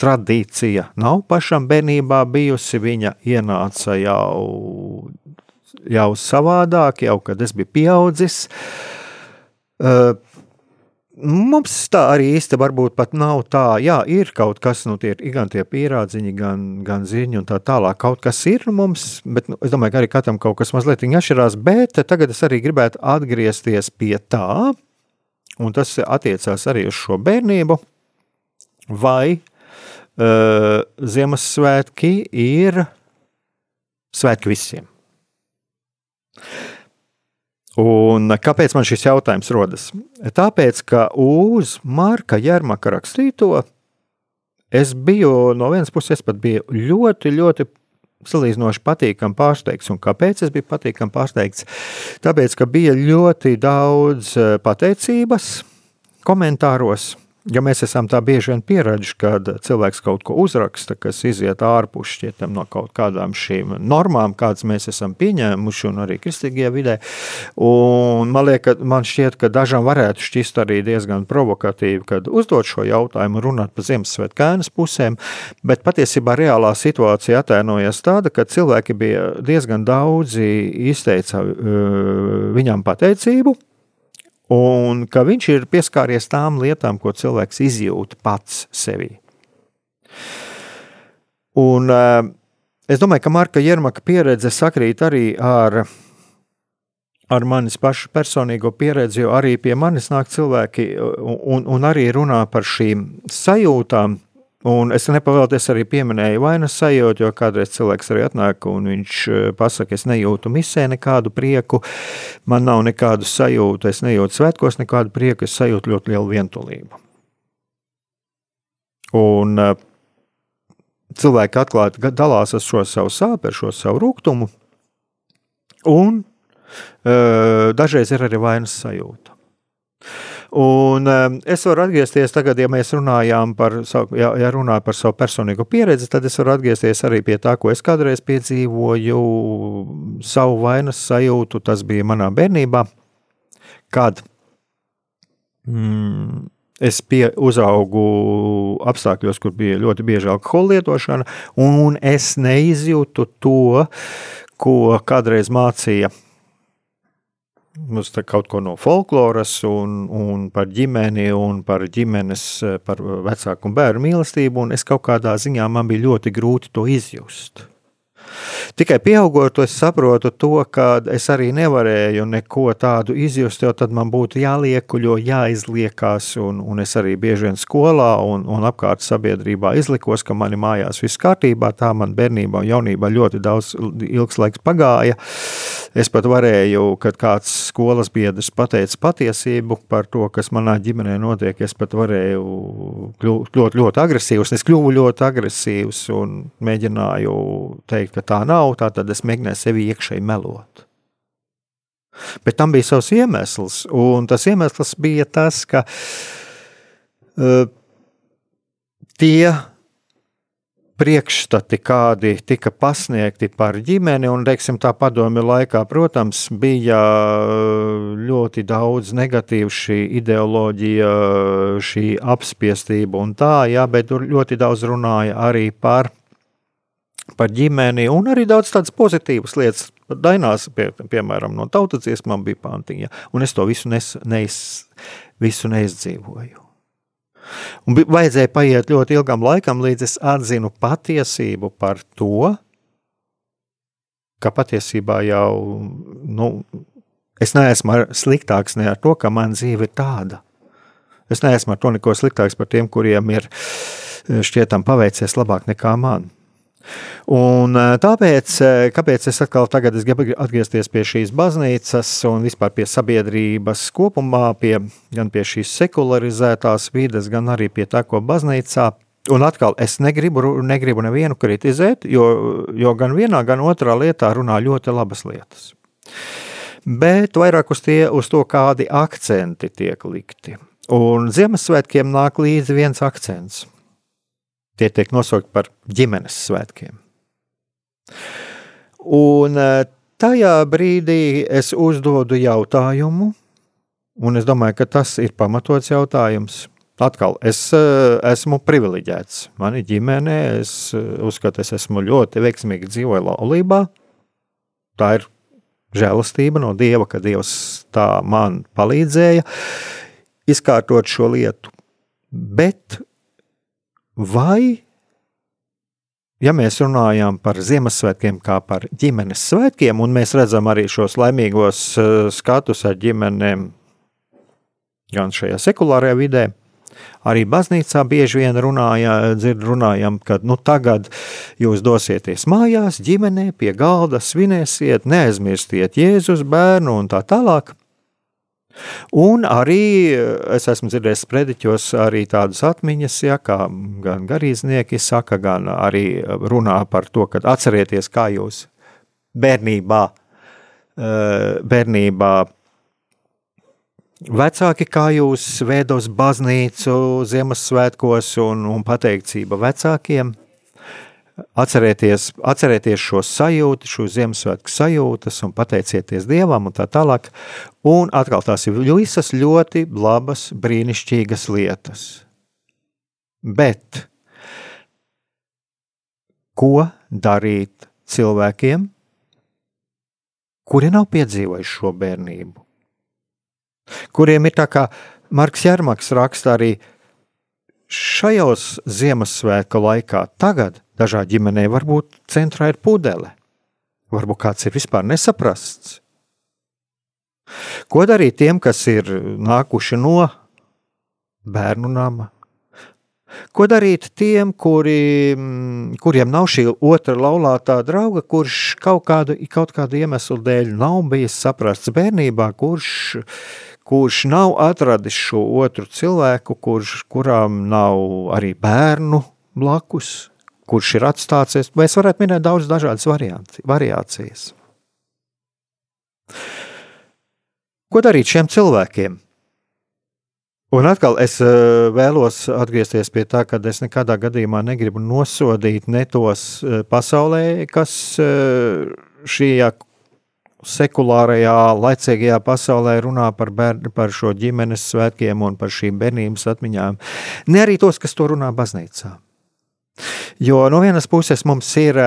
tradīcija nav pašam bērnībā bijusi. Viņa ienāca jau, jau savādāk, jau kad es biju pieaudzis. Uh, Mums tā arī īsti varbūt pat nav tā, jā, ir kaut kas, nu, tie ir gan tie pierādziņi, gan, gan ziņi un tā tālāk. Kaut kas ir mums, bet nu, es domāju, ka arī katram kaut kas mazliet atšķirās, bet tagad es arī gribētu atgriezties pie tā, un tas attiecās arī uz šo bērnību, vai uh, Ziemassvētki ir svētki visiem. Un kāpēc man šis jautājums rodas? Tāpēc, ka uz Marka Jērmaka rakstīto es biju no vienas puses, pat biju ļoti, ļoti salīdzinoši patīkami pārsteigts. Un kāpēc es biju patīkami pārsteigts? Tāpēc, ka bija ļoti daudz eh, pateicības komentāros Ja mēs esam tā bieži vien pieraduši, kad cilvēks kaut ko uzraksta, kas iziet ārpus šķietam no kaut kādām šīm normām, kādas mēs esam pieņēmuši, un arī kristīgajā vidē. Un man, liek, man šķiet, ka dažam varētu šķist arī diezgan provokatīvi, kad uzdot šo jautājumu, runāt par Ziemassvētku kainas pusēm, bet patiesībā reālā situācija atainojas tāda, ka cilvēki bija diezgan daudzi izteica uh, viņam pateicību un ka viņš ir pieskāries tām lietām, ko cilvēks izjūt pats sevī. Un, uh, es domāju, ka Marka Jermaka pieredze sakrīt arī ar, ar manis pašu personīgo pieredzi, jo arī pie manis nāk cilvēki un, un arī runā par šīm sajūtām, Un es nepavēlties arī pieminēju vainas sajūtu, jo kādreiz cilvēks arī atnāk un viņš eh, pasaka, es nejūtu misē nekādu prieku, man nav nekādu sajūtu, es nejūtu svētkos nekādu prieku, es sajūtu ļoti lielu vientulību. Un uh, cilvēki atklāti dalās ar šo savu sāpju, ar šo savu rūkumu, un uh, dažreiz ir arī vainas sajūta. Un es varu atgriezties tagad, ja mēs runājām par savu, ja, ja runāju par savu personīgo pieredzi, tad es varu atgriezties arī pie tā, ko es kādreiz piedzīvoju, savu vainas sajūtu. Tas bija manā bērnībā, kad mm, es pie, uzaugu apstākļos, kur bija ļoti bieža alkohola lietošana, un es neizjūtu to, ko kādreiz mācīja Mums kaut ko no folkloras, un, un par ģimeni, un par ģimenes, par vecāku un bērnu mīlestību, un es kaut kādā ziņā man bija ļoti grūti to izjust. Tikai pieaugot, es saprotu to, ka es arī nevarēju neko tādu izjust, jo tad man būtu jāliekuļo, jāizliekās, un, un es arī bieži vien skolā un, un apkārt sabiedrībā izlikos, ka mani mājās viss kārtībā, tā man bērnībā un jaunībā ļoti daudz ilgs laiks pagāja. Es pat varēju, kad kāds skolas biedrs pateica patiesību par to, kas manā ģimenē notiek, es pat varēju kļūt ļoti, ļoti agresīvs. Es kļuvu ļoti agresīvs un mēģināju teikt, ka tā nav, tā tad es mēģināju sevi iekšēji melot. Bet tam bija savs iemesls, un tas iemesls bija tas, ka uh, tie priekšstati, kādi tika pasniegti par ģimeni, un teiksim, tā padomju laikā, protams, bija ļoti daudz negatīvu šī ideoloģija, šī apspiestība un tā, jā, bet tur ļoti daudz runāja arī par par ģimeni, un arī daudz tādas pozitīvas lietas. Dainās, pie, piemēram, no tautas dziesmām bija pantiņa, un es to visu, nes, neiz, visu neizdzīvoju. Un vajadzēja paiet ļoti ilgam laikam, līdz es atzinu patiesību par to, ka patiesībā jau nu, es neesmu sliktāks ne ar to, ka man dzīve ir tāda. Es neesmu ar to neko sliktāks par tiem, kuriem ir šķietam paveicies labāk nekā man. Un eh, tāpēc, eh, kāpēc es atkal tagad es gribu atgriezties pie šīs baznīcas un vispār pie sabiedrības kopumā, pie, gan pie šīs sekularizētās vides, gan arī pie tā, ko baznīcā Un atkal, es negribu, negribu nevienu kritizēt, jo, jo gan vienā, gan otrā lietā runā ļoti labas lietas. Bet vairāk uz, tie, uz to, kādi akcenti tiek likti. Un Ziemassvētkiem nāk līdzi viens akcents. Tie tiek nosaukti par ģimenes svētkiem. Un eh, tajā brīdī es uzdodu jautājumu, un es domāju, ka tas ir pamatots jautājums. Atkal, es eh, esmu privileģēts. Man ir ģimene, es eh, uzskatu, es esmu ļoti veiksmīgi dzīvoju laulībā. Tā ir žēlastība no Dieva, ka Dievs tā man palīdzēja izkārtot šo lietu. Bet Vai, ja mēs runājam par Ziemassvētkiem kā par ģimenes svētkiem, un mēs redzam arī šos laimīgos uh, skatus ar ģimenēm, gan šajā sekulārajā vidē, arī baznīcā bieži vien runāja, dzird, runājam, ka nu, tagad jūs dosieties mājās, ģimenē, pie galda, svinēsiet, neaizmirstiet Jēzus bērnu un tā tālāk. Un arī eh, es esmu dzirdējis sprediķos arī tādas atmiņas, ja, kā gan garīdznieki saka, gan arī runā par to, ka atcerieties, kā jūs bērnībā, eh, bērnībā vecāki, kā jūs veidos baznīcu Ziemassvētkos un, un pateicība vecākiem – Atcerieties, atcerieties šo sajūtu, šo Ziemassvētku sajūtas un pateicieties Dievam un tā tālāk. Un atkal tās ir visas ļoti labas, brīnišķīgas lietas. Bet ko darīt cilvēkiem, kuri nav piedzīvojuši šo bērnību? Kuriem ir tā kā Marks Jārmaks raksta arī šajos Ziemassvētku laikā, tagad dažā ģimenē varbūt centrā ir pudele, varbūt kāds ir vispār nesaprasts. Ko darīt tiem, kas ir nākuši no bērnu nama? Ko darīt tiem, kuri, kuriem nav šī otra laulātā drauga, kurš kaut kādu, kaut kādu iemeslu dēļ nav bijis saprasts bērnībā, kurš uh, kurš nav atradis šo otru cilvēku, kurš, kurām nav arī bērnu blakus, kurš ir atstācies. Mēs varētu minēt daudz dažādas variācijas. Ko darīt šiem cilvēkiem? Un atkal es eh, vēlos atgriezties pie tā, ka es nekādā gadījumā negribu nosodīt ne tos eh, pasaulē, kas eh, šajā sekulārajā, laicīgajā pasaulē runā par, bērni, par šo ģimenes svētkiem un par šīm bērnības atmiņām, ne arī tos, kas to runā baznīcā. Jo no vienas puses mums ir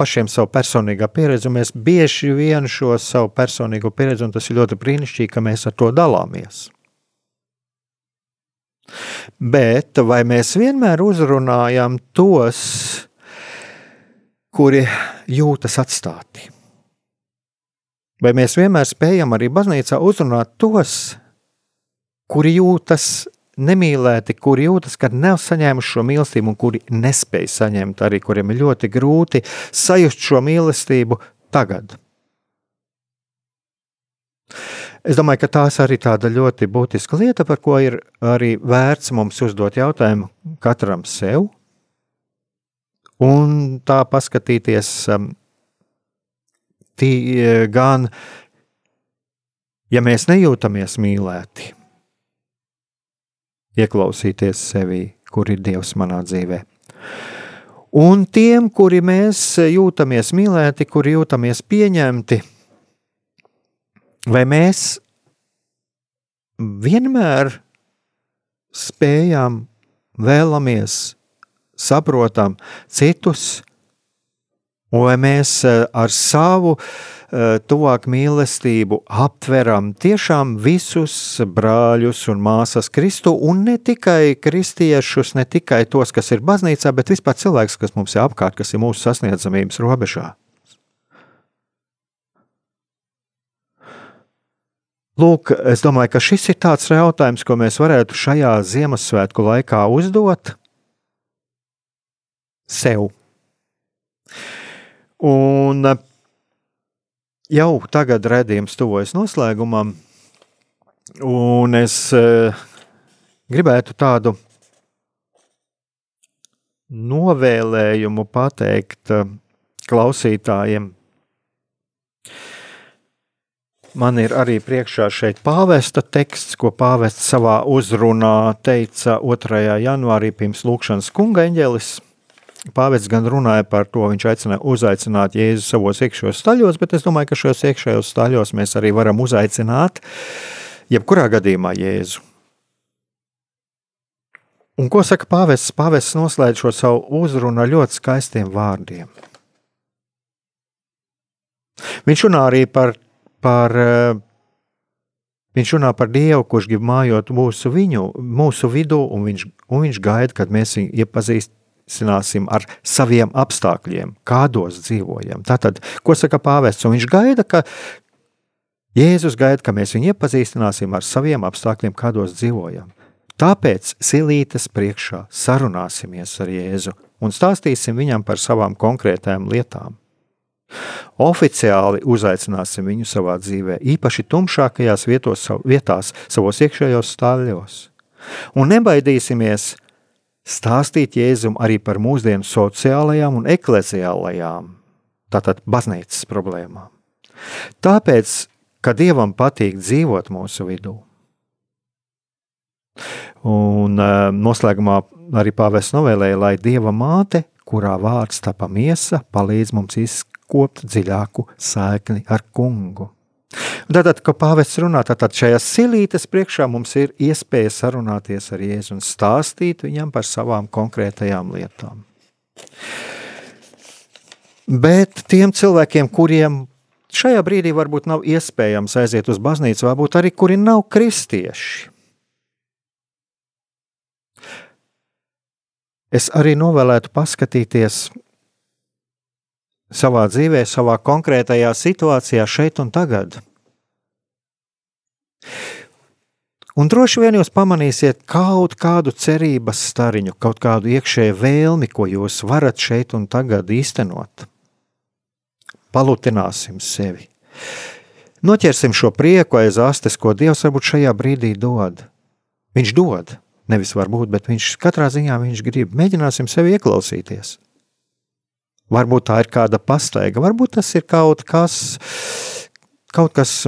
pašiem savu personīgā pieredzi, un mēs bieži vien šo savu personīgo pieredzi, un tas ir ļoti brīnišķīgi, ka mēs ar to dalāmies. Bet vai mēs vienmēr uzrunājam tos, kuri jūtas atstāti. Vai mēs vienmēr spējam arī baznīcā uzrunāt tos, kuri jūtas nemīlēti, kuri jūtas, ka nav saņēmuši šo mīlestību, un kuri nespēj saņemt, arī kuriem ir ļoti grūti sajust šo mīlestību tagad. Es domāju, ka tās arī tāda ļoti būtiska lieta, par ko ir arī vērts mums uzdot jautājumu katram sev, un tā paskatīties um, tī, gan, ja mēs nejūtamies mīlēti, ieklausīties sevī, kur ir Dievs manā dzīvē. Un tiem, kuri mēs jūtamies mīlēti, kuri jūtamies pieņemti, vai mēs vienmēr spējam, vēlamies, saprotam citus, vai mēs eh, ar savu eh, tuvāk mīlestību aptveram tiešām visus brāļus un māsas Kristu, un ne tikai kristiešus, ne tikai tos, kas ir baznīcā, bet vispār cilvēks, kas mums ir apkārt, kas ir mūsu sasniedzamības robežā. Lūk, es domāju, ka šis ir tāds jautājums, ko mēs varētu šajā Ziemassvētku laikā uzdot sev. Un jau tagad redzējums tuvojas noslēgumam, un es eh, gribētu tādu novēlējumu pateikt eh, klausītājiem Man ir arī priekšā šeit pāvesta teksts, ko pāvests savā uzrunā teica 2. janvārī pirms lūkšanas kunga eņģelis. Pāvests gan runāja par to, viņš aicināja uzaicināt Jēzu savos iekšējos staļos, bet es domāju, ka šajos iekšējos staļos mēs arī varam uzaicināt jebkurā gadījumā Jēzu. Un ko saka pāvests? Pāvests noslēdz šo savu uzrunu ar ļoti skaistiem vārdiem. Viņš runā arī par par, eh, viņš runā par Dievu, kurš grib mājot mūsu, viņu, mūsu vidū, un viņš, un viņš gaida, kad mēs viņu iepazīstināsim ar saviem apstākļiem, kādos dzīvojam. Tātad, ko saka pāvests? Un viņš gaida, ka Jēzus gaida, ka mēs viņu iepazīstināsim ar saviem apstākļiem, kādos dzīvojam. Tāpēc silītes priekšā sarunāsimies ar Jēzu un stāstīsim viņam par savām konkrētām lietām. Oficiāli uzaicināsim viņu savā dzīvē, īpaši tumšākajās vietos, vietās, savos iekšējos stāvļos. Un nebaidīsimies stāstīt Jēzum arī par mūsdienu sociālajām un ekleziālajām, tātad baznīcas problēmām. Tāpēc, ka Dievam patīk dzīvot mūsu vidū. Un uh, noslēgumā arī pāvests novēlēja, lai Dieva māte, kurā vārds tapa miesa, palīdz mums izskatīt kopt dziļāku saikni ar kungu. Tātad, kad pāvests runā, tad šajās silītes priekšā mums ir iespēja sarunāties ar Jēzu un stāstīt viņam par savām konkrētajām lietām. Bet tiem cilvēkiem, kuriem šajā brīdī varbūt nav iespējams aiziet uz baznīcu, varbūt arī kuri nav kristieši, es arī novēlētu paskatīties savā dzīvē, savā konkrētajā situācijā, šeit un tagad. Un droši vien jūs pamanīsiet kaut kādu cerības stariņu, kaut kādu iekšēju vēlmi, ko jūs varat šeit un tagad īstenot. Palutināsim sevi. Noķersim šo prieku aiz astes, ko Dievs varbūt šajā brīdī dod. Viņš dod, nevis varbūt, bet viņš katrā ziņā viņš grib. Mēģināsim sevi ieklausīties. Varbūt tā ir kāda pastaiga, varbūt tas ir kaut kas, kaut kas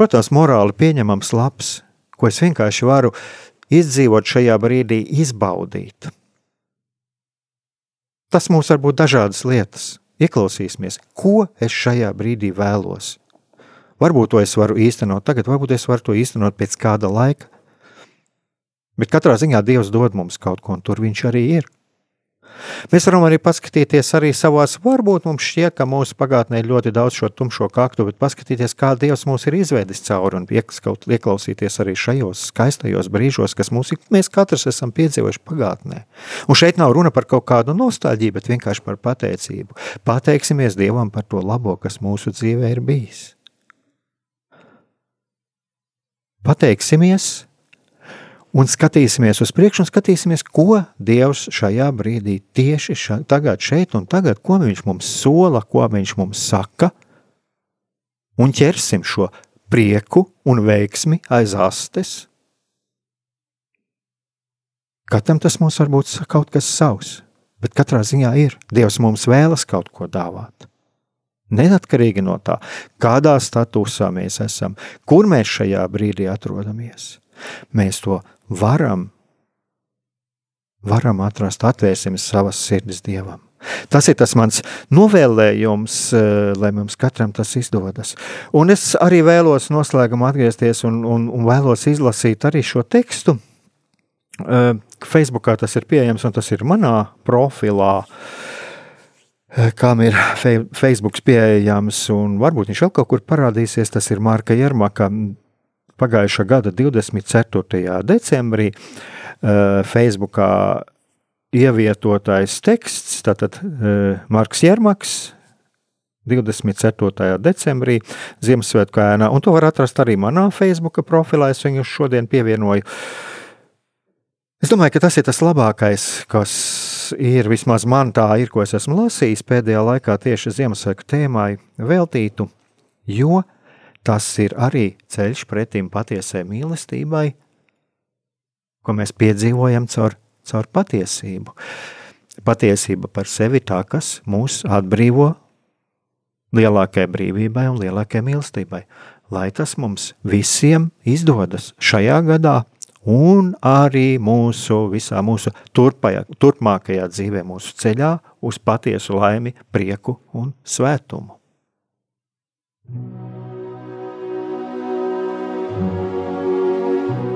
protams, morāli pieņemams, labs, ko es vienkārši varu izdzīvot šajā brīdī, izbaudīt. Tas mums var būt dažādas lietas. Ieklausīsimies, ko es šajā brīdī vēlos. Varbūt to es varu īstenot tagad, varbūt es varu to īstenot pēc kāda laika. Bet katrā ziņā Dievs dod mums kaut ko, un tur viņš arī ir. Mēs varam arī paskatīties arī savās, varbūt mums šķiet, ka mūsu pagātnē ir ļoti daudz šo tumšo kaktu, bet paskatīties, kā Dievs mūs ir izvedis cauri un ieklausīties arī šajos skaistajos brīžos, kas mūs, mēs katrs esam piedzīvojuši pagātnē. Un šeit nav runa par kaut kādu nostalģiju, bet vienkārši par pateicību. Pateiksimies Dievam par to labo, kas mūsu dzīvē ir bijis. Pateiksimies un skatīsimies uz priekšu, un skatīsimies, ko Dievs šajā brīdī tieši ša, tagad, šeit un tagad, ko Viņš mums sola, ko Viņš mums saka, un ķersim šo prieku un veiksmi aiz astes. Katram tas mums var būt kaut kas savs, bet katrā ziņā ir. Dievs mums vēlas kaut ko dāvāt. Neatkarīgi no tā, kādā statusā mēs esam, kur mēs šajā brīdī atrodamies, mēs to varam, varam atrast, atvērsim savas sirdis Dievam. Tas ir tas mans novēlējums, eh, lai mums katram tas izdodas. Un es arī vēlos noslēgumā atgriezties un, un, un vēlos izlasīt arī šo tekstu. Eh, Facebookā tas ir pieejams, un tas ir manā profilā, eh, kam ir Facebook pieejams, un varbūt viņš vēl kaut kur parādīsies. Tas ir Marka Jermaka pagājušā gada 24. decembrī uh, Facebookā ievietotais teksts, tātad uh, Marks Jermaks. 24. decembrī Ziemassvētku ēnā, un to var atrast arī manā Facebook profilā. Es viņu šodien pievienoju. Es domāju, ka tas ir tas labākais, kas ir vismaz man tā ir, ko es esmu lasījis pēdējā laikā tieši Ziemassvētku tēmai veltītu, jo Tas ir arī ceļš pretim patiesai mīlestībai, ko mēs piedzīvojam caur, caur patiesību. Patiesība par sevi tā, kas mūs atbrīvo lielākajai brīvībai un lielākajai mīlestībai. Lai tas mums visiem izdodas šajā gadā, un arī mūsu visā mūsu turpajā, turpmākajā dzīvē, mūsu ceļā uz patiesu laimi, prieku un svētumu.